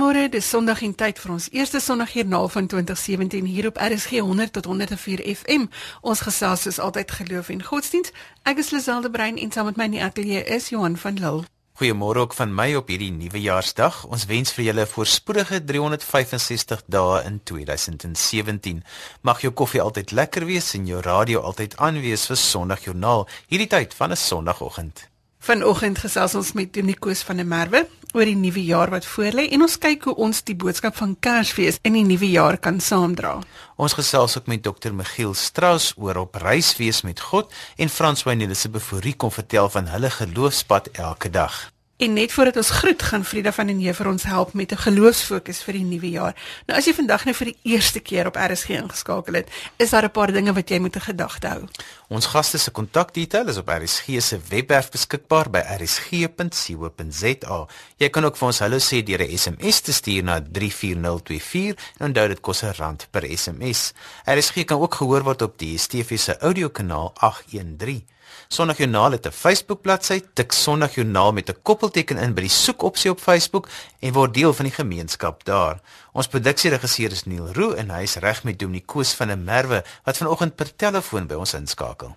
Goeiemôre, dis Sondag en tyd vir ons eerste Sondagjoernaal van 2017 hier op RSG 100 tot 104 FM. Ons gesels soos altyd geloof en godsdiens. Ek is Liselde Brein en saam met my in die ateljee is Johan van Lille. Goeiemôre ook van my op hierdie nuwejaarsdag. Ons wens vir julle 'n voorspoedige 365 dae in 2017. Mag jou koffie altyd lekker wees en jou radio altyd aan wees vir Sondagjoernaal hierdie tyd van 'n Sondagoggend. Vanoggend gesels ons met Donikos van der Merwe oor die nuwe jaar wat voorlê en ons kyk hoe ons die boodskap van Kersfees in die nuwe jaar kan saamdra. Ons gesels ook met Dr. Michiel Strauss oor op reis wees met God en Frans Wynne se bevoorrie kom vertel van hulle geloofspad elke dag. En net voordat ons groet, gaan Frieda van den Heever vir ons help met 'n geloofsfokus vir die nuwe jaar. Nou as jy vandag nou vir die eerste keer op RSG ingeskakel het, is daar 'n paar dinge wat jy moet in gedagte hou. Ons gaste se kontakdetail is op RSG se webwerf beskikbaar by rsg.co.za. Jy kan ook vir ons hallo sê deur 'n SMS te stuur na 34024 en onthou dit kos 'n rand per SMS. RSG kan ook gehoor word op die DSTV se audiokanaal 813. Sondagjoernaal het 'n Facebook bladsy, tik Sondagjoernaal met 'n koppelteken in by die soekopsie op Facebook en word deel van die gemeenskap daar. Ons produksieregisseur is Neil Roo en hy is reg met Dominikoos van der Merwe wat vanoggend per telefoon by ons inskakel.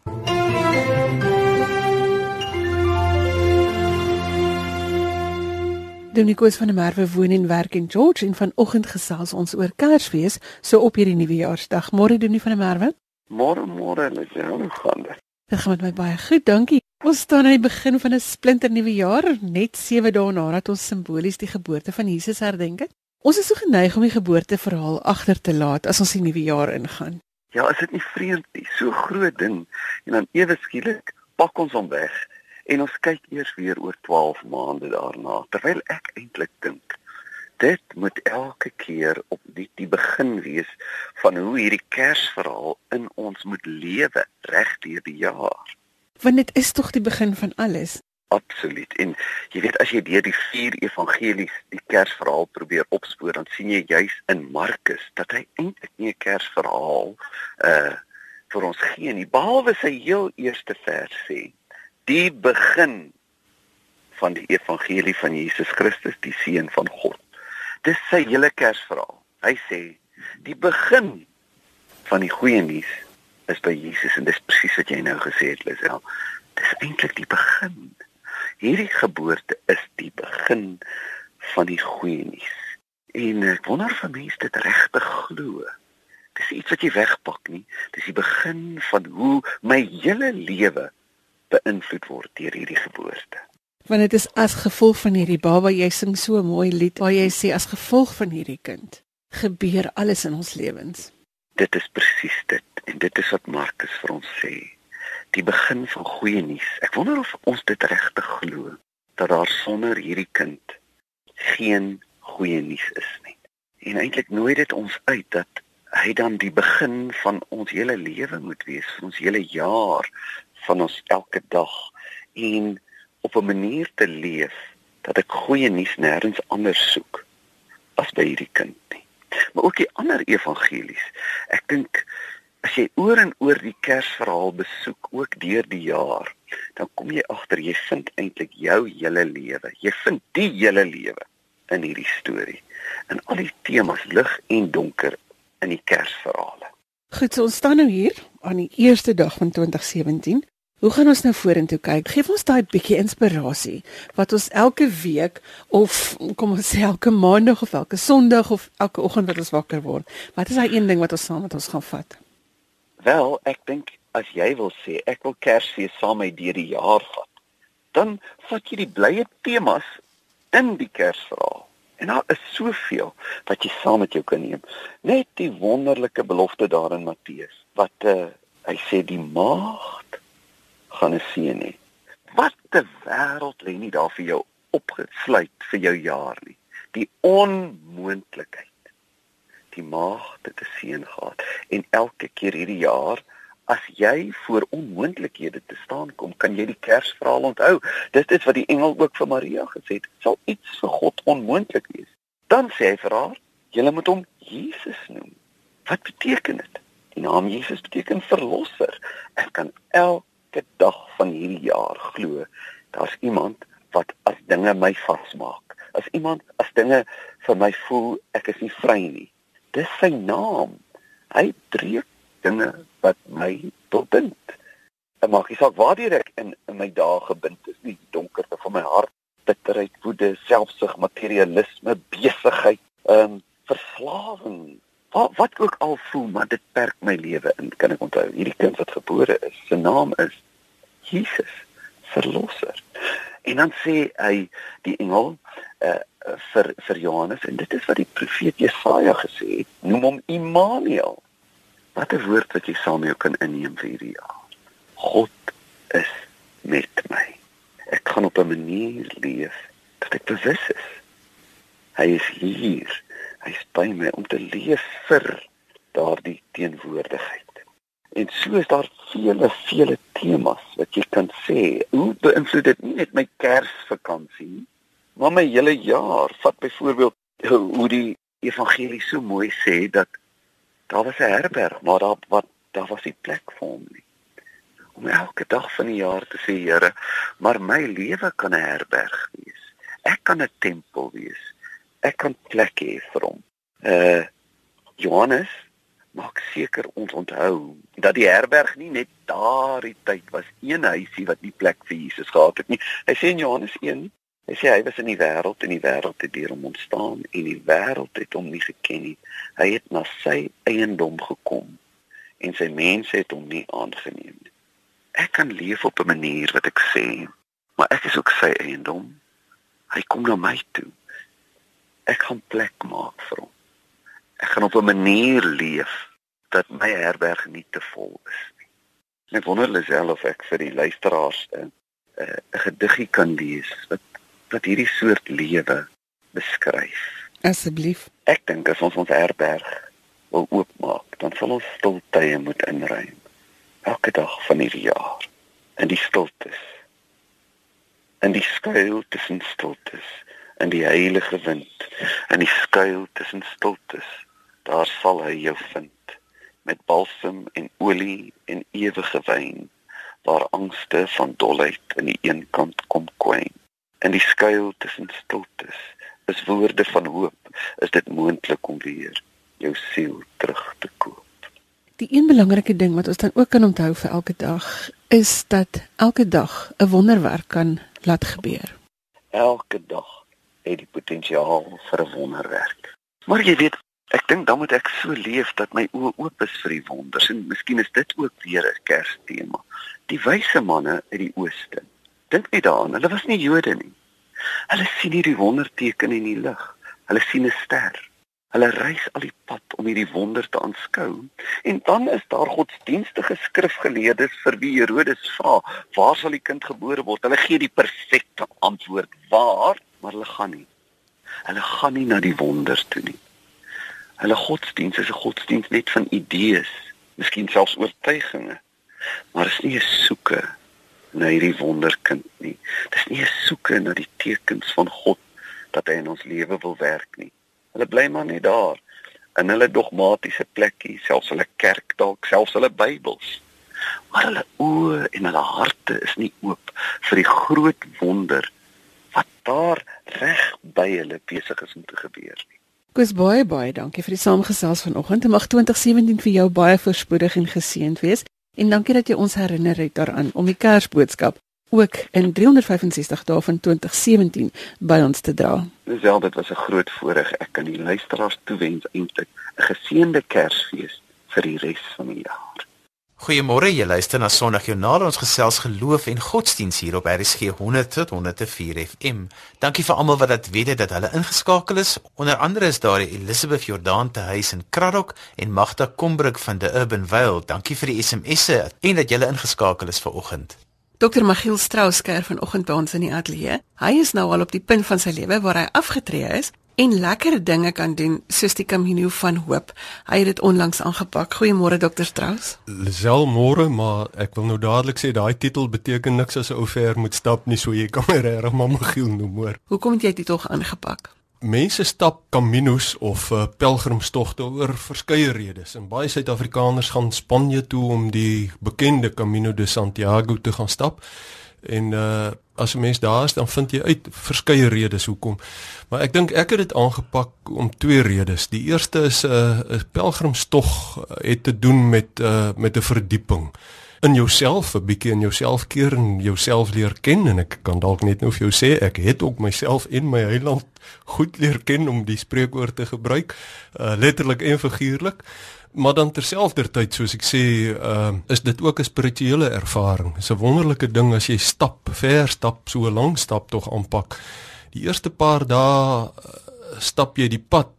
Dominikoos van der Merwe woon en werk in George en vanoggend gesels ons oor Kersfees so op hierdie nuwejaarsdag. Môre Dominiko van der Merwe. Môre môre, net hoe gaan dit? Dit gaan met my baie goed, dankie. Ons staan aan die begin van 'n splinter nuwe jaar, net 7 dae nadat ons simbolies die geboorte van Jesus herdenk het. Ons is so geneig om die geboorteverhaal agter te laat as ons die nuwe jaar ingaan. Ja, is dit nie vreemd nie? So groot ding en dan ewe skielik pak ons hom weg en ons kyk eers weer oor 12 maande daarna, terwyl ek eintlik dink dit moet elke keer op die, die begin wees van hoe hierdie Kersverhaal in ons moet lewe reg deur die jaar. Want dit is tog die begin van alles. Absoluut. En jy weet as jy deur die vier evangelies die Kersverhaal probeer opspoor, dan sien jy juis in Markus dat hy eintlik nie 'n Kersverhaal uh vir ons gee nie, behalwe sy heel eerste vers sê, die begin van die evangelie van Jesus Christus, die seun van God. Dis sy hele Kersverhaal. Hy sê die begin van die goeie nuus is by Jesus en dis presies wat jy nou gesê het, Lisel. Dis eintlik die begin. Hierdie geboorte is die begin van die goeie nuus. En ek wonder of mense dit regtig glo. Dis iets wat jy wegpak nie. Dis die begin van hoe my hele lewe beïnvloed word deur hierdie geboorte want dit is as gevolg van hierdie baba jy sing so 'n mooi lied waar jy sê as gevolg van hierdie kind gebeur alles in ons lewens. Dit is presies dit en dit is wat Markus vir ons sê. Die begin van goeie nuus ek wonder of ons dit regtig glo dat daar sonder hierdie kind geen goeie nuus is nie. En eintlik nooi dit ons uit dat hy dan die begin van ons hele lewe moet wees van ons hele jaar van ons elke dag en op 'n manier te leef dat ek goeie nuus nêrens anders soek as by hierdie kind nie. Maar ook die ander evangelies. Ek dink as jy oor en oor die Kersverhaal besoek ook deur die jaar, dan kom jy agter jy vind eintlik jou hele lewe. Jy vind die hele lewe in hierdie storie. En al die temas lig en donker in die Kersverhale. Goed, so ons staan nou hier aan die eerste dag van 2017 Hoe gaan ons nou vorentoe kyk? Geef ons daai bietjie inspirasie wat ons elke week of kom ons sê elke maandag of elke sonderdag of elke oggend wat ons wakker word. Wat is daai een ding wat ons saam met ons gaan vat? Wel, ek dink as jy wil sê ek wil Kersfees saam met deur die jaar vat, dan vat jy die blye temas in die Kersverhaal. En daar is soveel wat jy saam met jou kan neem. Net die wonderlike belofte daar in Matteus wat uh, hy sê die maagd gaan 'n seën hê. Wat 'n wêreld lê nie daar vir jou opgesluit vir jou jaar nie. Die onmoontlikheid. Die maag dit 'n seën gehad en elke keer hierdie jaar as jy voor onmoontlikhede te staan kom, kan jy die Kersverhaal onthou. Dit is wat die engel ook vir Maria gesê het. Sal iets vir God onmoontlik wees? Dan sê hy vir haar, jy moet hom Jesus noem. Wat beteken dit? Die naam Jesus beteken verlosser. Ek kan elke elke dag van hierdie jaar glo daar's iemand wat as dinge my vasmaak as iemand as dinge vir my voel ek is nie vry nie. Dis sy naam. Hy breek dinge wat my bebind. En maak nie saak waartoe ek in in my dae gebind is nie, die donkerte van my hart, bitterheid, woede, selfsug, materialisme, besigheid, ehm um, verslawing. Wat wat ook al voel, maar dit perk my lewe in. Kan ek onthou hierdie kind wat gebore is, se naam is Jesus, verlosser. En dan sê hy die engel uh, vir vir Johannes en dit is wat die profeet Jesaja gesê het, noem hom Immanuel. Wat 'n woord wat jy saam jou kan inneem vir hierdie jaar. God is met my. Ek kan op 'n manier leef dat ek bewus is. Hy is hier. Hy is by my om te leef vir daardie teenwoordigheid. En so is daar vele vele temas wat jy kan sê. Hoe beïnvloed dit nie net my Kersvakansie nie, maar my hele jaar. Vat byvoorbeeld hoe die evangelie so mooi sê dat daar was 'n herberg, maar daar wat daar was nie plek vir hom nie. Om elke dag van die jaar te sê, Here, maar my lewe kan 'n herberg wees. Ek kan 'n tempel wees. Ek kan plek hê vir hom. Uh Johannes maak seker ons onthou dat die herberg nie net daardie tyd was een huisie wat nie plek vir Jesus gehad het nie. Hy sê in Johannes 1, hy sê hy was in die wêreld en die wêreld het deur hom ontstaan en die wêreld het hom nie geken nie. Hy het na sy eiendom gekom en sy mense het hom nie aangeneem nie. Ek kan leef op 'n manier wat ek sê, maar ek is ook sy eiendom. Hy kom na my toe. Ek gaan plek maak vir hom ek gaan op 'n manier leef dat my herberg nie te vol is nie. Ek wonder Lisel of ek vir die luisteraars 'n 'n gediggie kan lees wat wat hierdie soort lewe beskryf. Asseblief. Ek dink as ons ons herberg wil oopmaak, dan sal ons stiltye moet inruim. Elke dag van hierdie jaar in die stiltes. In die skuil tussen stiltes, in die heilige wind, in die skuil tussen stiltes daar sal hy jou vind met balsem en olie en ewige wyn waar angste van dolheid in die een kant kom kwyn. In die skuil tussen stiltes is woorde van hoop is dit moontlik om weer jou siel terug te koop. Die een belangrike ding wat ons dan ook kan onthou vir elke dag is dat elke dag 'n wonderwerk kan laat gebeur. Elke dag het die potensiaal vir 'n wonderwerk maar jy weet Ek dink dan moet ek so leef dat my oë oop is vir die wonders en miskien is dit ook weer 'n Kerstema. Die wyse manne uit die ooste. Dink net daaraan, hulle was nie Jode nie. Hulle sien hierdie wonderteken in die lug. Hulle sien 'n ster. Hulle reis al die pad om hierdie wonder te aanskou. En dan is daar godsdienstige skrifgeleerdes vir wie Herodes vra, "Waar sal die kind gebore word?" Hulle gee die perfekte antwoord: "Waar?" Maar hulle gaan nie. Hulle gaan nie na die wonders toe nie. Hulle godsdiens is 'n godsdiens net van idees, miskien selfs oortuigings. Maar is nie 'n soeke na hierdie wonderkind nie. Dis nie 'n soeke na die tekens van God dat hy in ons lewe wil werk nie. Hulle bly maar net daar in hulle dogmatiese plekkie, selfs hulle kerk dalk, selfs hulle Bybels. Maar hulle oë en hulle harte is nie oop vir die groot wonder wat daar reg by hulle besig is om te gebeur nie. Goeie baie baie dankie vir die saamgesels vanoggend. Mag 2017 vir jou baie voorspoedig en geseënd wees. En dankie dat jy ons herinner het daaraan om die Kersboodskap ook in 365 dae van 2017 by ons te dra. Wel dit was 'n groot voorreg. Ek kan die luisteraars toewens eintlik 'n geseënde Kersfees vir die res van die jaar. Goeiemôre, jy luister na Sondagjoernaal. Ons gesels geloof en godsdiens hier op RSG 100 tot 104 FM. Dankie vir almal wat dit weet dat hulle ingeskakel is. Onder andere is daar Elisabeth Jordaan te huis in Kraddock en Magda Kombrug van the Urban Vale. Dankie vir die SMS'e en dat julle ingeskakel is vir oggend. Dr. Magiel Strauss kuier vanoggend by ons in die ateljee. Hy is nou al op die punt van sy lewe waar hy afgetree is en lekker dinge kan doen soos die Camino van Hoop. Hy het dit onlangs aangepak. Goeiemôre dokter Strauss. Lisel môre, maar ek wil nou dadelik sê daai titel beteken niks as 'n ou ver moet stap nie, so jy kan my regtig mamma Giel noem hoor. Hoekom het jy dit tog aangepak? Mense stap Caminos of uh, pelgrimstogte oor verskeie redes. En baie Suid-Afrikaners gaan Spanje toe om die bekende Camino de Santiago te gaan stap. En uh as 'n mens daar is, dan vind jy uit verskeie redes hoekom. Maar ek dink ek het dit aangepak om twee redes. Die eerste is 'n uh, 'n pelgrimstog het te doen met uh, met 'n verdieping in jouself, 'n bietjie in jouself keer en jouself leer ken en ek kan dalk net nou vir jou sê ek het ook myself en my heiland goed leer ken om die spreekwoord te gebruik, uh, letterlik en figuurlik. Maar dan terselfdertyd soos ek sê, uh, is dit ook 'n spirituele ervaring. Dit is 'n wonderlike ding as jy stap, ver stap, so 'n lang stap tog aanpak. Die eerste paar dae uh, stap jy die pad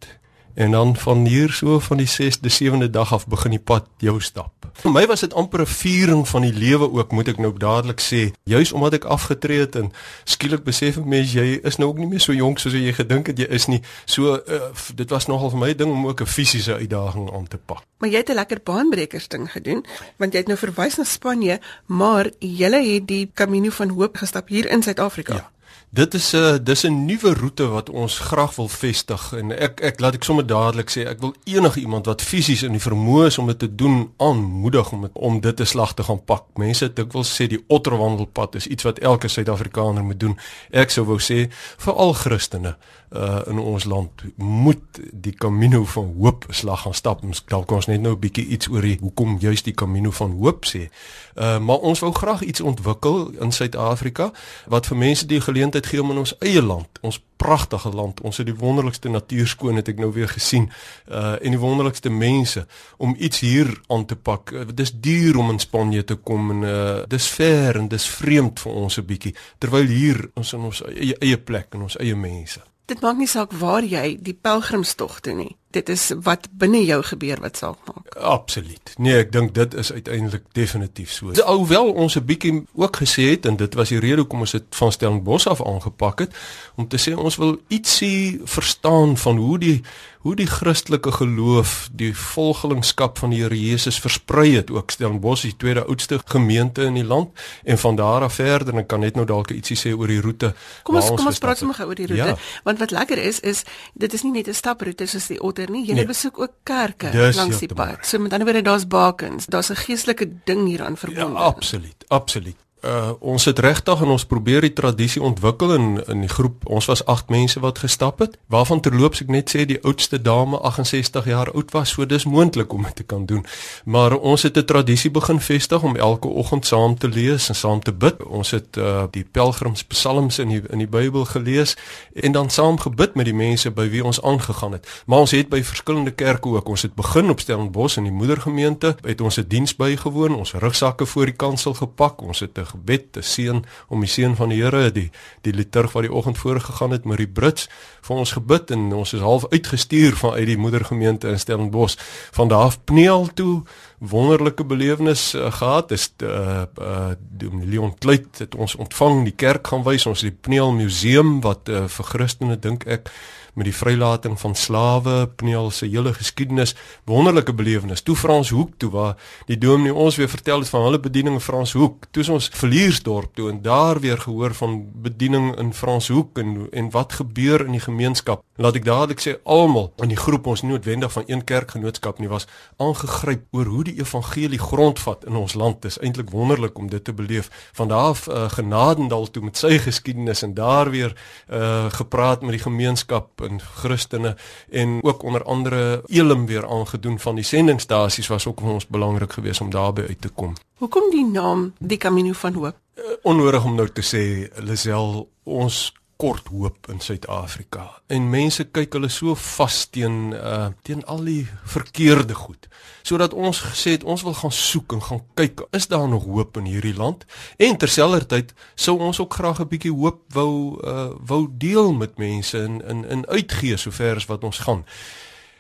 en dan van hier so van die 6de, 7de dag af begin die pad jou stap. Vir my was dit amper 'n viering van die lewe ook, moet ek nou dadelik sê. Juis omdat ek afgetree het en skielik besef ek mens jy is nou ook nie meer so jonk soos jy gedink het jy is nie. So uh, dit was nogal vir my ding om ook 'n fisiese uitdaging aan te pak. Maar jy het 'n lekker baanbrekers ding gedoen, want jy het nou verwys na Spanje, maar jy het die Camino van Hoop gestap hier in Suid-Afrika. Ja. Dit is 'n dis 'n nuwe roete wat ons graag wil vestig en ek ek laat ek sommer dadelik sê ek wil enige iemand wat fisies in die vermoë is om dit te doen aanmoedig om het, om dit te slag te gaan pak. Mense dink wil sê die otterwandelpad is iets wat elke Suid-Afrikaner moet doen. Ek sou wou sê vir al Christene uh in ons land moet die Camino van Hoop slag gaan stap. Ons dalk ons net nou 'n bietjie iets oor die hoekom juis die Camino van Hoop sê. Uh maar ons wou graag iets ontwikkel in Suid-Afrika wat vir mense die geleentheid gee om in ons eie land, ons pragtige land, ons het die wonderlikste natuurskoon het ek nou weer gesien uh en die wonderlikste mense om iets hier aan te pak. Uh, dis duur om in Spanje te kom en uh dis ver en dis vreemd vir ons 'n bietjie terwyl hier ons in ons eie, eie plek en ons eie mense. Dit maak nie saak waar jy die pelgrimstog doen nie. Dit is wat binne jou gebeur wat saak maak. Absoluut. Nee, ek dink dit is uiteindelik definitief so. Alhoewel ons 'n bietjie ook gesê het en dit was die rede hoekom ons dit van Stellenbosch af aangepak het om te sê ons wil ietsie verstaan van hoe die hoe die Christelike geloof, die volgelingskap van die Here Jesus versprei het ook Stellenbosch is die tweede oudste gemeente in die land en van daar af verder en ek kan net nou dalk ietsie sê oor die roete. Kom ons kom ons praat sommer oor die roete ja. want wat lekker is is dit is nie net 'n staproete soos die otter nie. Jy nee. besoek ook kerke Dis langs die pad. So met ander woorde daar's bakens, daar's 'n geestelike ding hieraan verbonde. Ja, absoluut, absoluut uh, ons het regtig en ons probeer die tradisie ontwikkel in in die groep. Ons was 8 mense wat gestap het. Waarvan terloops ek net sê die oudste dame 68 jaar oud was, so dis moontlik om dit te kan doen. Maar ons het 'n tradisie begin vestig om elke oggend saam te lees en saam te bid. Ons het uh, die pelgrimspsalms in die in die Bybel gelees en dan saam gebid met die mense by wie ons aangegaan het. Maar ons het by verskillende kerke ook. Ons het begin op Stellenbosch in die moedergemeente, het ons 'n diens bygewoon, ons rugsakke voor die kansel gepak, ons het 'n gebed te seën om die seën van die Here die die liturg wat die oggend voorgegaan het met die Brits vir ons gebid en ons is half uitgestuur van uit die moedergemeente in Stellenbosch. Van daar af Pneel toe wonderlike belewenis uh, gehad. Is uh, uh die Leon Kluit het ons ontvang die kerk gaan wys ons die Pneel museum wat uh, vir Christene dink ek met die vrylating van slawe, Pneel se hele geskiedenis, wonderlike belewenis. Toe Frans Hoek toe waar die dominee ons weer vertel het van hulle bediening in Frans Hoek. Toe ons Villiersdorp toe en daar weer gehoor van bediening in Frans Hoek en en wat gebeur in die gemeenskap. Laat ek dadelik sê almal in die groep ons nie noodwendig van een kerkgenootskap nie was aangegryp oor hoe die evangelie grondvat in ons land. Dit is eintlik wonderlik om dit te beleef. Van daar af uh, Genadendal toe met sy geskiedenis en daar weer uh, gepraat met die gemeenskap en Christene en ook onder andere Elim weer aangedoen van die sendingstasies was ook vir ons belangrik geweest om daarby uit te kom. Hoekom die naam die Camino van Hoop? Uh, onnodig om nou te sê Lisel ons kort hoop in Suid-Afrika. En mense kyk hulle so vas teen uh teen al die verkeerde goed. Sodat ons gesê het ons wil gaan soek en gaan kyk, is daar nog hoop in hierdie land? En terselfdertyd sou ons ook graag 'n bietjie hoop wou uh wou deel met mense in in in uitgee sover as wat ons gaan.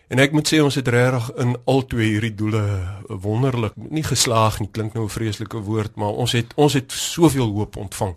En ek moet sê ons het regtig in al twee hierdie doele wonderlik nie geslaag nie klink nou 'n vreeslike woord maar ons het ons het soveel hoop ontvang.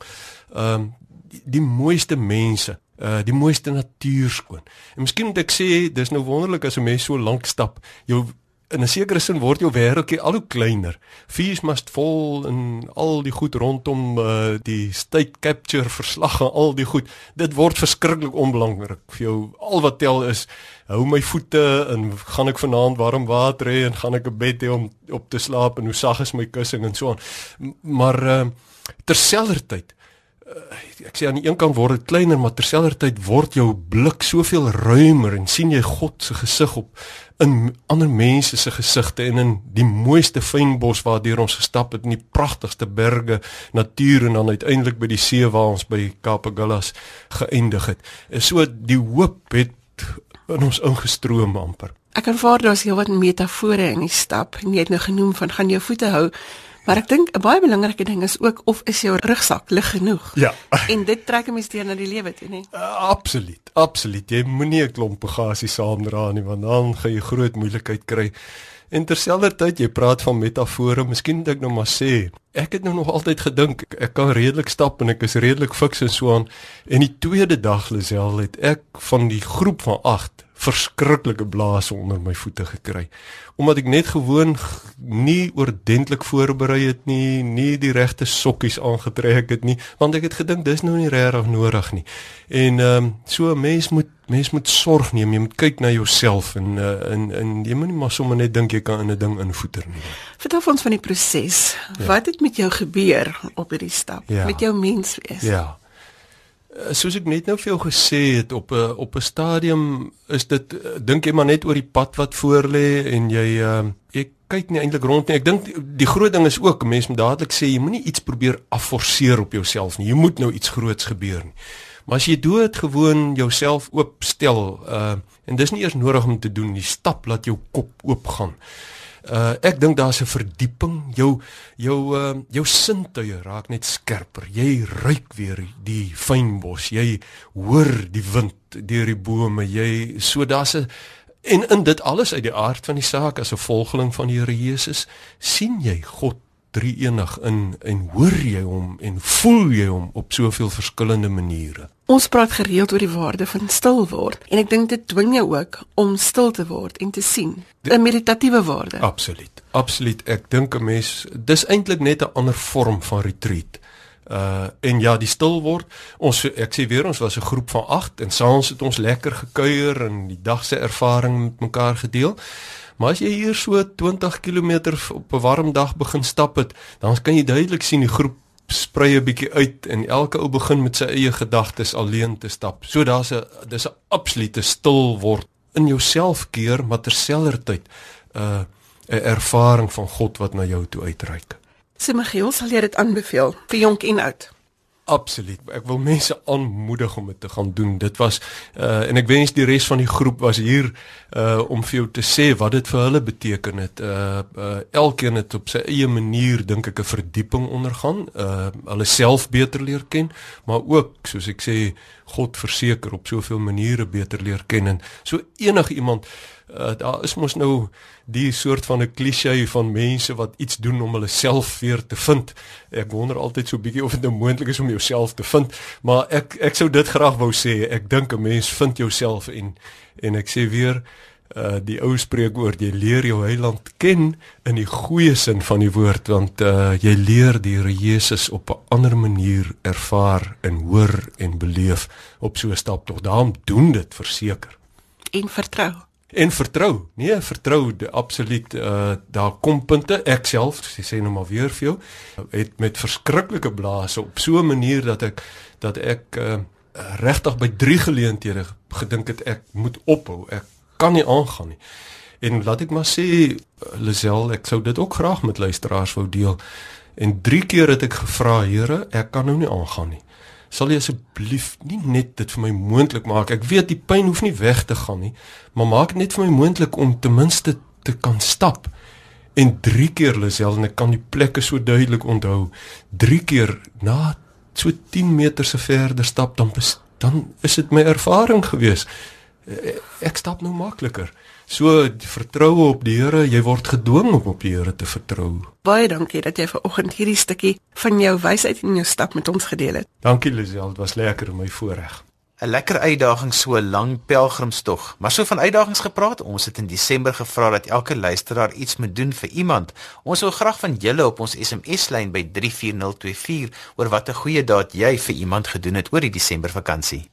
Ehm um, die, die mooiste mense, uh die mooiste natuur skoon. En miskien moet ek sê dis nou wonderlik as 'n mens so lank stap, jou in 'n sekere sin word jou wêreldjie al hoe kleiner. Fees must fall en al die goed rondom uh die state capture verslag en al die goed. Dit word verskriklik onbelangrik vir jou. Al wat tel is hou my voete en gaan ek vanaand warm water hê en gaan ek 'n bed hê om op te slaap en hoe sag is my kussing en so aan. Maar uh terselfdertyd ek sê aan die een kant word dit kleiner, maar terselfdertyd word jou blik soveel ruimer en sien jy God se gesig op in ander mense se gesigte en in die mooiste fynbos waardeur ons gestap het in die pragtigste berge, natuur en dan uiteindelik by die see waar ons by Kaapagullas geëindig het. En so die hoop het in ons ingestroom amper. Ek ervaar daar's heelwat metafore in die stap. Jy het nou genoem van gaan jou voete hou. Maar ek dink 'n baie belangrike ding is ook of is jou rugsak lig genoeg. Ja. En dit trek 'n mens deur na die lewe toe, nie? Uh, absoluut. Absoluut. Jy moenie 'n klomp bagasie saamdra nie want dan gaan jy groot moeilikheid kry. En terselfdertyd jy praat van metafore, miskien moet ek nou maar sê, ek het nou nog altyd gedink ek kan redelik stap en ek is redelik fiks en so aan. En die tweede dag Lisel het ek van die groep van 8 verskriklike blaas onder my voete gekry omdat ek net gewoon nie oordentlik voorberei het nie, nie die regte sokkies aangetrek het nie, want ek het gedink dis nou nie regtig nodig nie. En ehm um, so 'n mens moet mens moet sorg neem, jy moet kyk na jouself en uh, en en jy moenie maar sommer net dink jy kan in 'n ding invoeter nie. Vertel ons van die proses. Ja. Wat het met jou gebeur op hierdie stap? Ja. Met jou menswees? Ja. Eh, soos ek net nou vir jou gesê het op 'n op 'n stadium is dit eh, dink jy maar net oor die pad wat voor lê en jy uh, jy kyk nie eintlik rond nie. Ek dink die groot ding is ook mense moet dadelik sê jy moenie iets probeer afforceer op jouself nie. Jy moet nou iets groots gebeur nie. Maar as jy dood gewoon jouself oopstel uh en dis nie eers nodig om te doen, die stap laat jou kop oopgaan. Uh ek dink daar's 'n verdieping. Jou jou uh jou sintuie raak net skerper. Jy ruik weer die fynbos. Jy hoor die wind deur die bome. Jy so daar's 'n en in dit alles uit die aard van die saak as 'n volgeling van die Here Jesus sien jy God drie enig in en hoor jy hom en voel jy hom op soveel verskillende maniere. Ons praat gereeld oor die waarde van stil word en ek dink dit dwing jou ook om stil te word en te sien. 'n Meditatiewe waarde. Absoluut. Absoluut. Ek dink 'n mens dis eintlik net 'n ander vorm van retreat. Uh en ja, die stil word. Ons ek sê weer ons was 'n groep van 8 en saans het ons lekker gekuier en die dag se ervaring met mekaar gedeel. Maar as jy hier so 20 km op 'n warm dag begin stap het, dan kan jy duidelik sien die groep sprei 'n bietjie uit en elke ou begin met sy eie gedagtes alleen te stap. So daar's 'n dis 'n absolute stil word in jouself keer, maar terselfdertyd 'n uh, 'n ervaring van God wat na jou toe uitreik. Simigiel sal jy dit aanbeveel vir jonk en oud. Absoluut. Ek wil mense aanmoedig om dit te gaan doen. Dit was uh en ek wens die res van die groep was hier uh om vir jou te sê wat dit vir hulle beteken het. Uh, uh elkeen het op sy eie manier dink ek 'n verdieping ondergaan. Uh hulle self beter leer ken, maar ook soos ek sê God verseker op soveel maniere beter leer ken en so enige iemand uh, daar is mos nou die soort van 'n klise van mense wat iets doen om hulle self weer te vind. Ek wonder altyd so bietjie of dit nou moontlik is om jouself te vind, maar ek ek sou dit graag wou sê. Ek dink 'n mens vind jouself en en ek sê weer uh die ou spreekwoord jy leer jou heiland ken in die goeie sin van die woord want uh jy leer die Here Jesus op 'n ander manier ervaar en hoor en beleef op so 'n stap tog daarom doen dit verseker en vertrou en vertrou. Nee, vertrou, absoluut. Uh daar kom punte ek self, jy sê nou maar weer vir jou, het met verskriklike blaase op so 'n manier dat ek dat ek uh regtig by drie geleenthede gedink het ek moet ophou. Ek kan nie aangaan nie. En laat ek maar sê Lisel, ek sou dit ook graag met luisteraars wou deel. En drie keer het ek gevra, Here, ek kan nou nie aangaan nie sal jy asseblief nie net dit vir my moontlik maak. Ek weet die pyn hoef nie weg te gaan nie, maar maak net vir my moontlik om ten minste te kan stap. En 3 keer Lisel en ek kan die plekke so duidelik onthou. 3 keer na so 10 meter se verder stap dan dan is dit my ervaring gewees. Ek stap nou makliker. So vertroue op die Here, jy word gedwing om op die Here te vertrou. Baie dankie dat jy vanoggend hierdie stukkie van jou wysheid in jou stap met ons gedeel het. Dankie Lisel, dit was lekker om my voorreg. 'n Lekker uitdaging so 'n lang pelgrimstog. Maar so van uitdagings gepraat, ons het in Desember gevra dat elke luisteraar iets moet doen vir iemand. Ons wil graag van julle op ons SMS-lyn by 34024 oor watter goeie daad jy vir iemand gedoen het oor die Desember vakansie.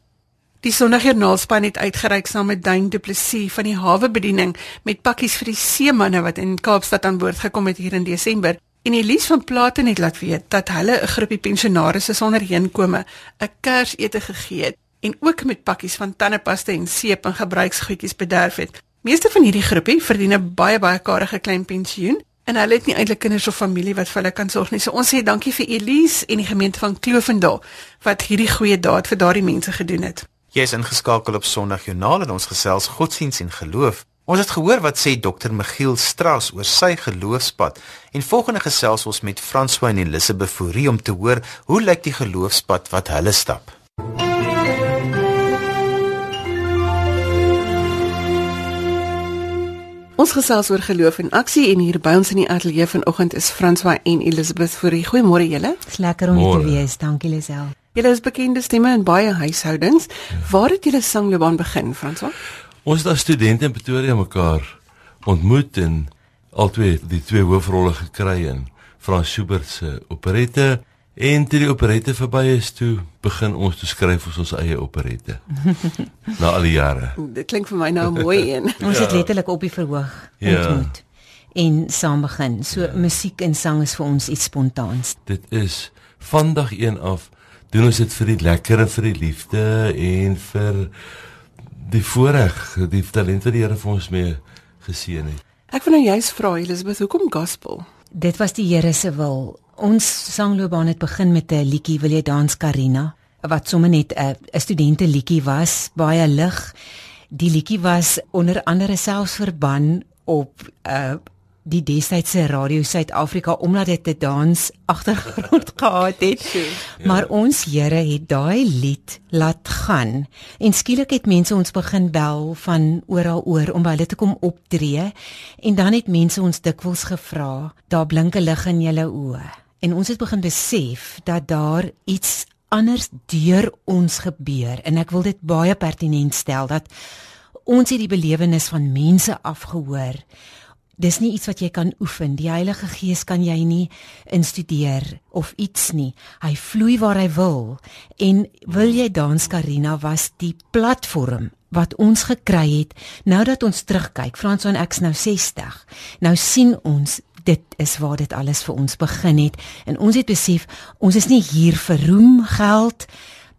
Die Sondagjoernaalspan het uitgereik saam met Duin Du Plessis van die hawebediening met pakkies vir die seemanne wat in Kaapstad aan boord gekom het hier in Desember. En Elise van Platen het laat weet dat hulle 'n groepie pensionaarsse sonder heenkome 'n Kersete gegee het en ook met pakkies van tandepasta en seep en gebruiksgoedjies bederf het. Meeste van hierdie groepie verdien 'n baie baie karige klein pensioen en hulle het nie eintlik kinders of familie wat vir hulle kan sorg nie. So ons sê dankie vir Elise en die gemeente van Kloofendal wat hierdie goeie daad vir daardie mense gedoen het. Jy is ingeskakel op Sondag Joernaal en ons gesels godsdiens en geloof. Ons het gehoor wat sê Dr. Michiel Strauss oor sy geloofspad en volgende gesels ons met François en Elisabeth Fourie om te hoor hoe lyk die geloofspad wat hulle stap. Ons gesels oor geloof en aksie en hier by ons in die ateljee vanoggend is François en Elisabeth Fourie. Goeiemôre julle. Dis lekker om hier te wees. Dankie Lisel. Julle is bekende stemme in baie huishoudings. Ja. Waar het julle sangloopbaan begin, François? Ons het as studente in Pretoria mekaar ontmoet en albei die twee hoofrolle gekry in Frans Schubert se operette En toe die operette verby is toe begin ons te skryf vir ons eie operette. Na al die jare. Dit klink vir my nou mooi een. ons het ja. letterlik op die verhoog ja. ontmoet en saam begin. So ja. musiek en sang is vir ons iets spontaans. Dit is van dag 1 af doen ons dit vir die lekker en vir die liefde en vir die voorreg, die talent wat die Here vir ons mee geseën het. Ek wil nou juist vra Elisabeth, hoekom gospel? Dit was die Here se wil Ons sangloopbaan het begin met 'n liedjie Wil jy dans Karina wat sommer net 'n 'n studente liedjie was, baie lig. Die liedjie was onder andere selfs verban op 'n uh, die destydse Radio Suid-Afrika omdat dit 'n dans agtergrond gehad het. Ja. Maar ons Here het daai lied laat gaan en skielik het mense ons begin bel van oral oor om by hulle te kom optree en dan het mense ons dikwels gevra, daar blink 'n lig in julle oë en ons het begin besef dat daar iets anders deur ons gebeur en ek wil dit baie pertinent stel dat ons het die belewenis van mense afgehoor. Dis nie iets wat jy kan oefen. Die Heilige Gees kan jy nie instudeer of iets nie. Hy vloei waar hy wil. En wil jy dans Karina was die platform wat ons gekry het nou dat ons terugkyk. Frans en ek's nou 60. Nou sien ons dit is waar dit alles vir ons begin het en ons het besef ons is nie hier vir roem, geld,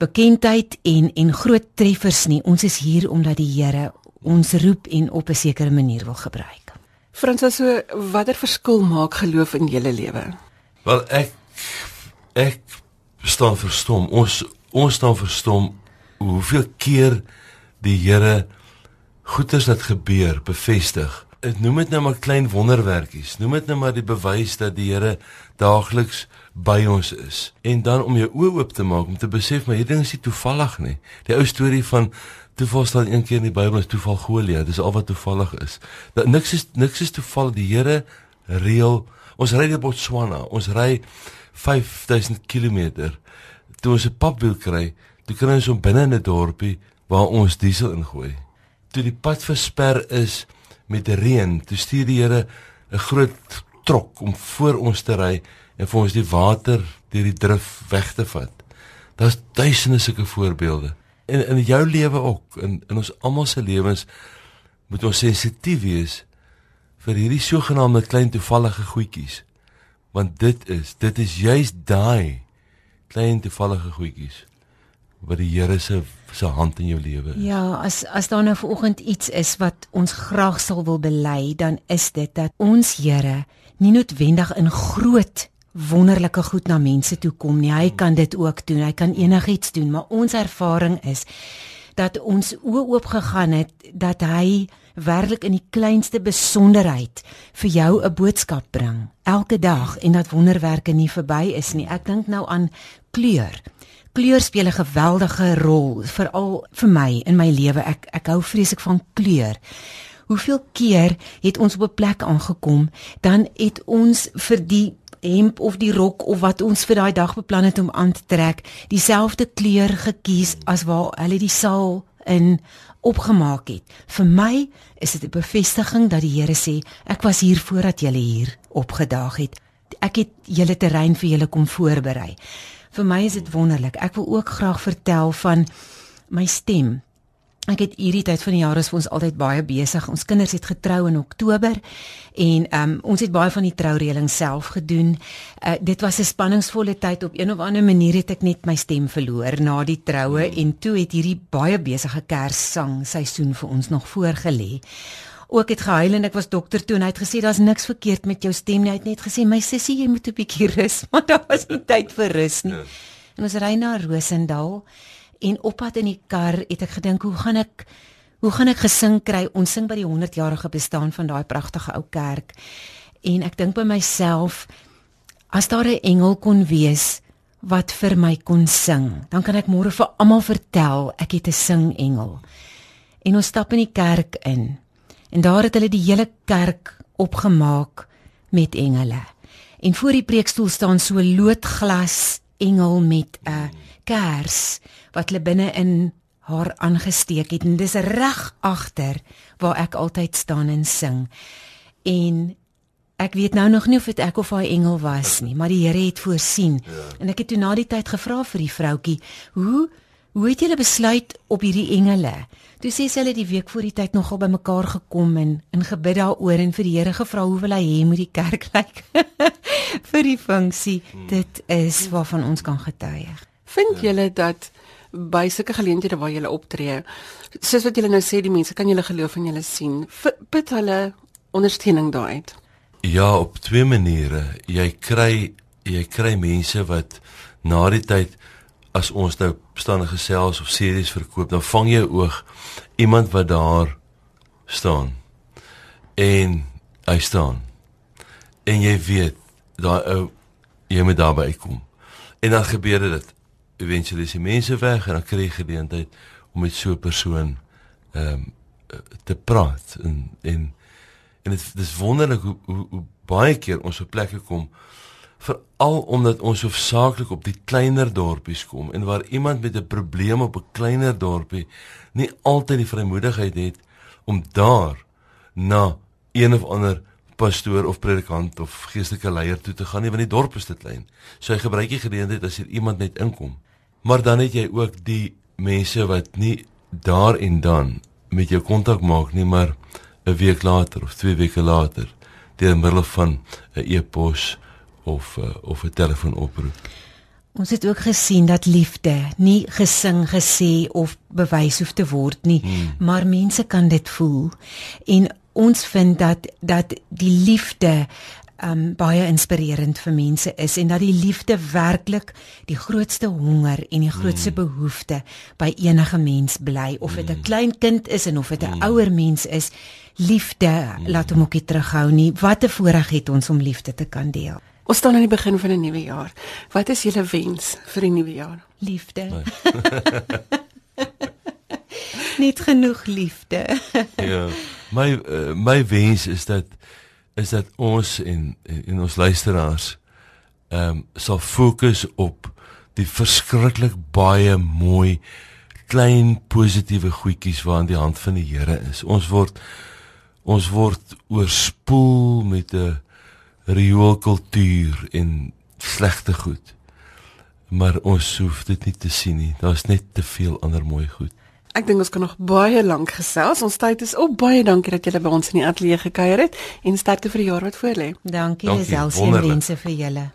bekendheid en en groot treffers nie. Ons is hier omdat die Here ons roep en op 'n sekere manier wil gebruik. Frans, so watter verskil maak geloof in julle lewe? Wel ek ek staan verstom. Ons ons staan verstom hoeveel keer die Here goeders wat gebeur bevestig ek noem dit nou maar klein wonderwerkies. Noem dit nou maar die bewys dat die Here daagliks by ons is. En dan om jou oë oop te maak om te besef maar hierdie ding is nie toevallig nie. Die ou storie van toeval staan een keer in die Bybel is toeval Golia. Dis al wat toevallig is. Dat niks is niks is toeval. Die Here reël. Ons ry deur Botswana. Ons ry 5000 km. Toe ons 'n papwiel kry, toe kry ons om binne in 'n dorpie waar ons diesel ingooi. Toe die pad versper is, met reën, toe stuur die Here 'n groot trok om voor ons te ry en vir ons die water deur die drif weg te vat. Daar's duisende sulke voorbeelde. En in jou lewe ook, in in ons almal se lewens moet ons sensitief wees vir hierdie sogenaamde klein toevallige goedjies. Want dit is, dit is juist daai klein toevallige goedjies wat die Here se se hand in jou lewe is. Ja, as as daar nou vanoggend iets is wat ons graag sal wil bely, dan is dit dat ons Here nie noodwendig in groot wonderlike goed na mense toe kom nie. Hy kan dit ook doen. Hy kan enigiets doen, maar ons ervaring is dat ons oë oop gegaan het dat hy werklik in die kleinste besonderheid vir jou 'n boodskap bring elke dag en dat wonderwerke nie verby is nie. Ek dink nou aan kleur kleur speel 'n geweldige rol veral vir my in my lewe. Ek ek hou vreeslik van kleur. Hoeveel keer het ons op 'n plek aangekom, dan het ons vir die hemp of die rok of wat ons vir daai dag beplan het om aan te trek, dieselfde kleur gekies as waar hulle die saal in opgemaak het. Vir my is dit 'n bevestiging dat die Here sê, ek was hier voordat julle hier opgedaag het. Ek het julle terrein vir julle kom voorberei vir my is dit wonderlik. Ek wil ook graag vertel van my stem. Ek het hierdie tyd van die jaar is vir ons altyd baie besig. Ons kinders het getrou in Oktober en um, ons het baie van die troureëling self gedoen. Uh, dit was 'n spanningsvolle tyd op een of ander manier het ek net my stem verloor na die troue mm. en toe het hierdie baie besige Kerssang seisoen vir ons nog voorgelê. Ook het gehuil en ek was dokter toe en hy het gesê daar's niks verkeerd met jou stem nie. Hy het net gesê my sussie jy moet 'n bietjie rus, maar daar was nie tyd vir rus nie. Ja. En ons ry na Rosendal en op pad in die kar het ek gedink hoe gaan ek hoe gaan ek gesing kry? Ons sing by die 100 jarige bestaan van daai pragtige ou kerk. En ek dink by myself as daar 'n engel kon wees wat vir my kon sing dan kan ek môre vir almal vertel ek het 'n sing engel en ons stap in die kerk in. En daar het hulle die hele kerk opgemaak met engele. En voor die preekstoel staan so loodglas engel met 'n kers wat hulle binne in haar aangesteek het en dis reg agter waar ek altyd staan en sing. En ek weet nou nog nie of dit ek of haar engel was nie, maar die Here het voorsien. Ja. En ek het toe na die tyd gevra vir die vroutkie, "Hoe hoe het julle besluit op hierdie engele?" Toe sê sy hulle die week voor die tyd nogal bymekaar gekom en in gebid daaroor en vir die Here gevra hoe wil hy hê moet die kerk lyk vir die funksie. Hmm. Dit is waarvan ons kan getuig. Vind ja. julle dat by sulke geleenthede waar jy optree. Soos wat julle nou sê, die mense kan julle geloof en julle sien. Bid hulle ondersteuning daaruit. Ja, op twee maniere. Jy kry jy kry mense wat na die tyd as ons nou bestaan gesels of series verkoop, dan vang jy oog iemand wat daar staan. En hy staan. En jy weet daai ou jy moet daarby kom. En dan gebeur dit eventueel is die mense weg en dan kry jy geleentheid om met so 'n persoon ehm um, te praat en en en dit dis wonderlik hoe, hoe hoe baie keer ons op plekke kom veral omdat ons hoofsaaklik op die kleiner dorpies kom en waar iemand met 'n probleem op 'n kleiner dorpie nie altyd die vrymoedigheid het om daar na een of ander pastoor of predikant of geestelike leier toe te gaan nie want die dorp is te klein. So hy gebruik die geleentheid as hier iemand net inkom. Maar dan het jy ook die mense wat nie daar en dan met jou kontak maak nie, maar 'n week later of 2 weke later deur middel van 'n e-pos of uh, of 'n telefoonoproep. Ons het ook gesien dat liefde nie gesing gesê of bewys hoef te word nie, hmm. maar mense kan dit voel. En ons vind dat dat die liefde um baie inspirerend vir mense is en dat die liefde werklik die grootste honger en die grootste mm. behoefte by enige mens bly of dit mm. 'n klein kind is en of dit 'n mm. ouer mens is liefde mm. laat hom ook nie terughou nie wat 'n voorreg het ons om liefde te kan deel ons staan aan die begin van 'n nuwe jaar. Wat is julle wens vir die nuwe jaar? Liefde. Net genoeg liefde. Ja. My uh, my wens is dat is dat ons en en, en ons luisteraars ehm um, sal fokus op die verskriklik baie mooi klein positiewe goedjies wat aan die hand van die Here is. Ons word ons word oorspoel met 'n rioolkultuur en slegte goed. Maar ons hoef dit nie te sien nie. Daar's net te veel ander mooi goed. Ek dink ons kan nog baie lank gesels. Ons tyd is op. Baie dankie dat julle by ons in die ateljee gekuier het en sterkte vir die jaar wat voorlê. Dankie, dankie Elsie en wense vir julle.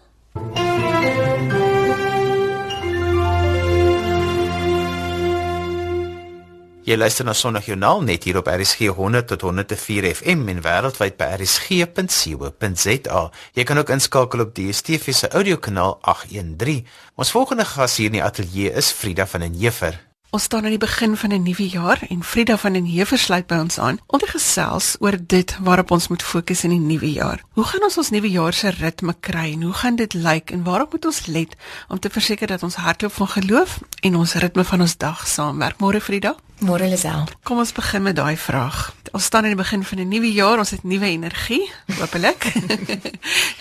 Jy luister na Sondagjoernaal net hier op RSG 100 tot 104 FM en wêreldwyd by rsg.co.za. Jy kan ook inskakel op DStv se audiokanaal 813. Ons volgende gas hier in die ateljee is Frida van den Heever. Ons staan aan die begin van 'n nuwe jaar en Frida van den Heever sluit by ons aan om te gesels oor dit waarop ons moet fokus in die nuwe jaar. Hoe gaan ons ons nuwe jaar se ritme kry en hoe gaan dit lyk en waarop moet ons let om te verseker dat ons hardloop van geloof en ons ritme van ons dag saamwerk? Môre Frida? Môre Lisel. Kom ons begin met daai vraag. Ons staan aan die begin van 'n nuwe jaar, ons het nuwe energie, hopelik.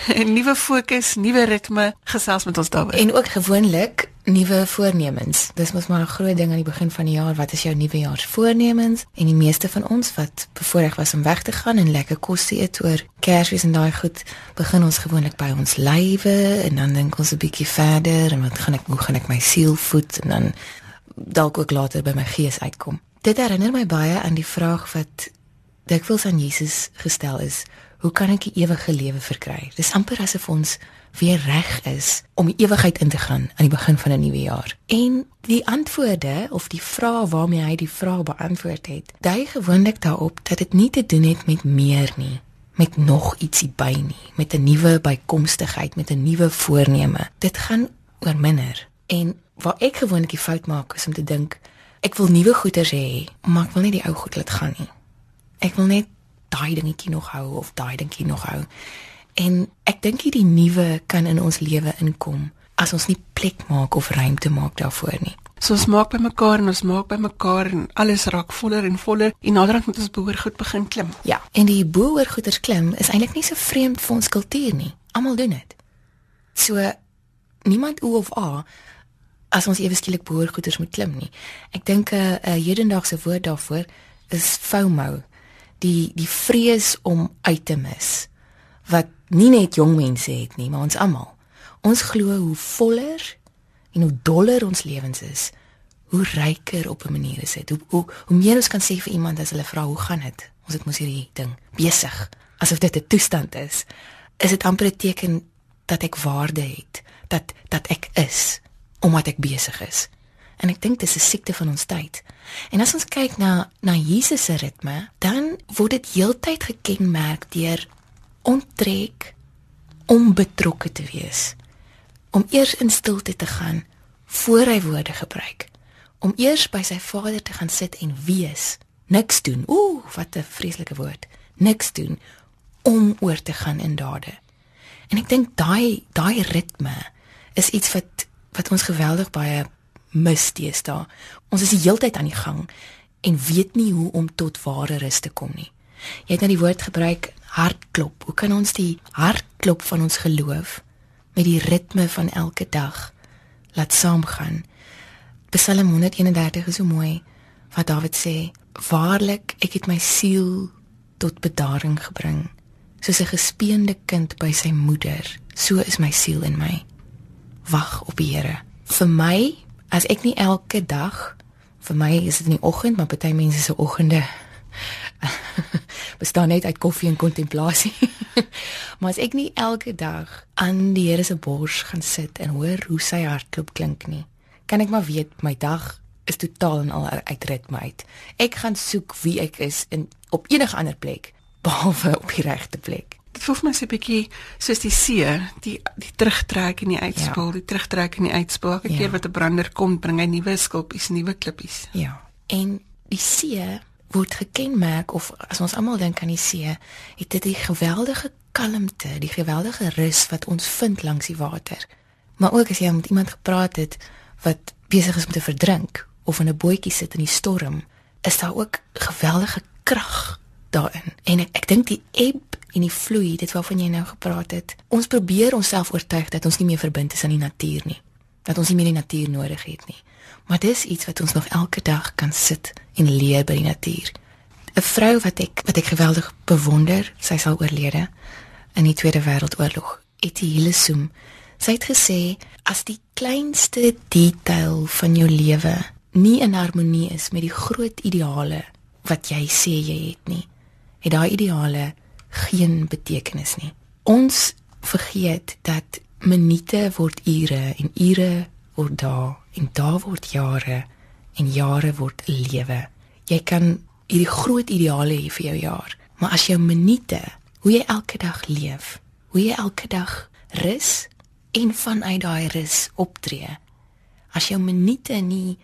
'n Nuwe fokus, nuwe ritme, gesels met ons daaroor. En ook gewoonlik nuwe voornemens. Dis mos maar 'n groot ding aan die begin van die jaar. Wat is jou nuwejaarsvoornemens? En die meeste van ons wat bevoorreg was om weg te gaan en lekker kos te eet oor Kersfees en daai goed, begin ons gewoonlik by ons lywe en dan dink ons 'n bietjie verder en wat gaan ek hoe gaan ek my siel voed en dan dalk ook later by my gees uitkom. dit herinner my baie aan die vraag wat dikwels aan Jesus gestel is: Hoe kan ek die ewige lewe verkry? Dis amper asof ons weer reg is om die ewigheid in te gaan aan die begin van 'n nuwe jaar. En die antwoorde of die vrae waarmee hy die vraag beantwoord het, dui gewoonlik daarop dat dit nie te doen het met meer nie, met nog ietsie by nie, met 'n nuwe bykomstigheid, met 'n nuwe voorneme. Dit gaan oor minder. En waar ek gewoonlik die fout maak is om te dink ek wil nuwe goeders hê, maar ek wil nie die ou goed laat gaan nie. Ek wil net daai dingetjie nog hou of daai dingetjie nog hou. En ek dink hierdie nuwe kan in ons lewe inkom as ons nie plek maak of ruimte maak daarvoor nie. So ons maak by mekaar en ons maak by mekaar en alles raak voller en voller en naderhand moet ons behoor goed begin klim. Ja, en die boer goeders klim is eintlik nie so vreemd vir ons kultuur nie. Almal doen dit. So niemand o of a as ons ewe skielik boer goeders moet klim nie. Ek dink 'n uh, uh, hedendaagse woord daarvoor is FOMO. Die die vrees om uit te mis wat nie net jong mense het nie, maar ons almal. Ons glo hoe voller en hoe doller ons lewens is, hoe ryker op 'n manier is dit. Hoe, hoe hoe meer ons kan sê vir iemand as hulle vra hoe gaan dit? Ons het mos hierdie ding besig asof dit 'n toestand is. Is dit amper 'n teken dat ek waarde het, dat dat ek is omdat ek besig is. En ek dink dis 'n siekte van ons tyd. En as ons kyk na na Jesus se ritme, dan word dit heeltyd gekenmerk deur onttrek om betrokke te wees. Om eers in stilte te gaan voor hy woorde gebruik. Om eers by sy Vader te gaan sit en wees. Niks doen. Ooh, wat 'n vreeslike woord. Niks doen om oor te gaan in dade. En ek dink daai daai ritme is iets wat wat ons geweldig baie mis teesta. Ons is die heeltyd aan die gang en weet nie hoe om tot ware rus te kom nie. Jy het nou die woord gebruik hartklop. Hoe kan ons die hartklop van ons geloof met die ritme van elke dag laat saamgaan? Psalm 131 is so mooi wat Dawid sê: "Waarlik, ek het my siel tot bedaring gebring, soos 'n gespeende kind by sy moeder, so is my siel in my. Wag op die Here." Vir my, as ek nie elke dag vir my is dit in die oggend, maar party mense se oggende bestaan net uit koffie en kontemplasie. maar as ek nie elke dag aan die Here se bors gaan sit en hoor hoe sy hartklop klink nie, kan ek maar weet my dag is totaal en al uit ritme uit. Ek gaan soek wie ek is in op enige ander plek behalwe op die regte plek. Dit voel my so 'n bietjie soos die see, die die terugtrek en die uitspoel, ja. die terugtrek en die uitspoel. Elke ja. keer wat 'n brander kom, bring hy nuwe skulpies, nuwe klippies. Ja. En die see word gekenmerk of as ons almal dink aan die see, het dit die geweldige kalmte, die geweldige rus wat ons vind langs die water. Maar ook as jy met iemand gepraat het wat besig is om te verdrink of in 'n bootjie sit in die storm, is daar ook geweldige krag daarin. En ek, ek dink die eb en die vloei, dit waarvan jy nou gepraat het, ons probeer onsself oortuig dat ons nie meer verbind is aan die natuur nie. Dat ons nie meer die natuur nodig het nie. Maar dis iets wat ons nog elke dag kan sit en leer by die natuur. 'n Vrou wat ek wat ek geweldig bewonder, sy sal oorlede in die Tweede Wêreldoorlog. Etty Hillesum. Sy het gesê as die kleinste detail van jou lewe nie in harmonie is met die groot ideale wat jy sê jy het nie, het daai ideale geen betekenis nie. Ons vergeet dat minute word ure en ure word dae en dae word jare en jare word 'n lewe. Jy kan hierdie groot ideale hê vir jou jaar, maar as jou minute, hoe jy elke dag leef, hoe jy elke dag rus en vanuit daai rus optree. As jou minute nie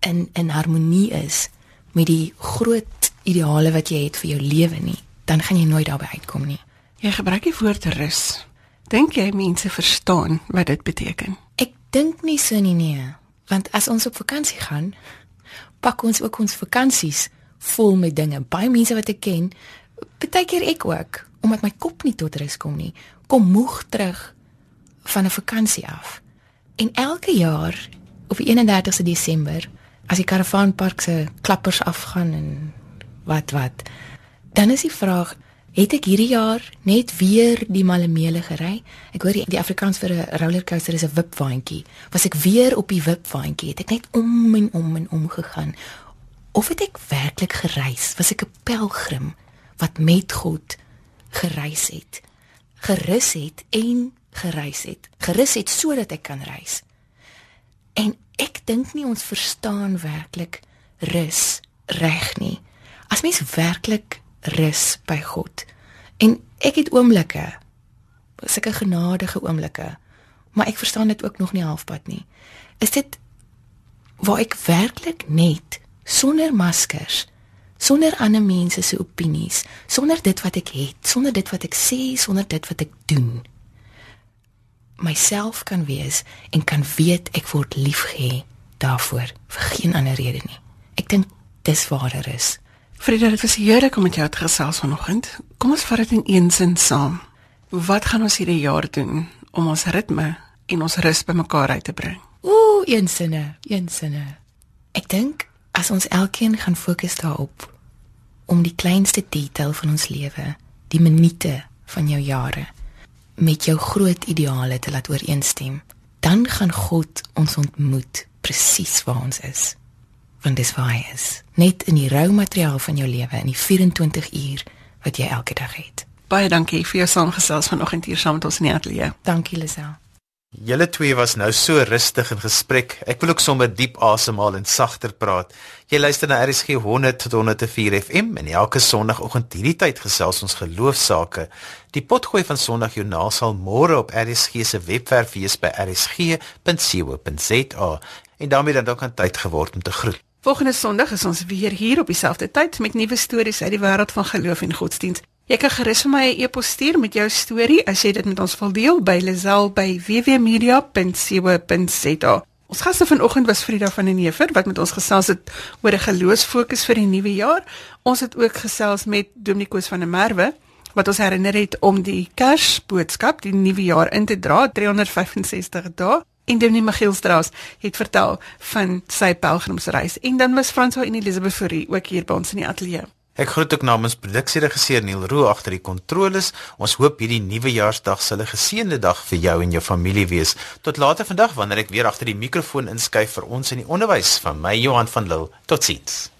in in harmonie is met die groot ideale wat jy het vir jou lewe nie, dan gaan jy nooit daarby uitkom nie. Jy gebruik die woord rus. Dink jy mense verstaan wat dit beteken? Ek dink nie so nie nee, want as ons op vakansie gaan, pak ons ook ons vakansies vol met dinge. Baie mense wat ek ken, baie keer ek ook, omdat my kop nie tot rus kom nie, kom moeg terug van 'n vakansie af. En elke jaar op die 31ste Desember, as die karavaanpark se klappers afgaan en wat wat, dan is die vraag Het ek hierdie jaar net weer die Malemele gery? Ek hoor die, die Afrikaans vir 'n rollercoaster is 'n wipwaandjie. Was ek weer op die wipwaandjie? Het ek net om en om en om gegaan Of het ek werklik gereis? Was ek 'n pelgrim wat met God gereis het? Gerus het en gereis het. Gerus het sodat ek kan reis. En ek dink nie ons verstaan werklik rus reg nie. As mens werklik rus by God. En ek het oomblikke sulke genadige oomblikke, maar ek verstaan dit ook nog nie halfpad nie. Is dit waar ek werklik net sonder maskers, sonder ander mense se opinies, sonder dit wat ek het, sonder dit wat ek sê, sonder dit wat ek doen, myself kan wees en kan weet ek word liefgehê daarvoor vir geen ander rede nie. Ek dink dis waar dit is. Frida, dit was heerlik om met jou te gesels vanoggend. Kom ons vat dit in een sin saam. Wat gaan ons hierdie jaar doen om ons ritme en ons rus bymekaar uit te bring? Ooh, een sinne, een sinne. Ek dink as ons elkeen gaan fokus daarop om die kleinste detail van ons lewe, die minute van jou jare met jou groot ideale te laat ooreenstem, dan gaan God ons ontmoet presies waar ons is. Want dis waar hy is, net in die rou materiaal van jou lewe in die 24 uur wat jy elke dag het. Baie dankie vir jou saamgesels vanoggend hier saam met ons in die ateljee. Dankie Lisel. Julle twee was nou so rustig in gesprek. Ek wil ook sommer diep asemhaal en sagter praat. Jy luister na RSG 100 tot 104 FM en elke sonoggend hierdie tyd gesels ons geloofsaake. Die potgooi van Sondagjoernaal sal môre op RSG se webwerf wees by rsg.co.za en daarmee dan ook aan tyd geword om te groet. Volgende Sondag is ons weer hier op dieselfde tyd met nuwe stories uit die wêreld van geloof en godsdienst. Jy kan gerus vir my 'n e-pos stuur met jou storie as jy dit met ons wil deel by lazel@wwmedia.co.za. Ons gaste vanoggend was Frida van den Heever wat met ons gesels het oor 'n geloofsfokus vir die nuwe jaar. Ons het ook gesels met Dominikus van der Merwe wat ons herinner het om die Kersboodskap, die nuwe jaar in te dra, 365 dae. En Dominee Michiel Strauss het vertel van sy pelgrimsreis. En dan was Franswa en Elisabeth Fourie ook hier by ons in die ateljee. Ek groet ook namens produksieregisseur Neil Roo agter die kontroles. Ons hoop hierdie nuwejaarsdag sal 'n geseënde dag vir jou en jou familie wees. Tot later vandag wanneer ek weer agter die mikrofoon inskuif vir ons in die onderwys van my Johan van Lille. Totsiens.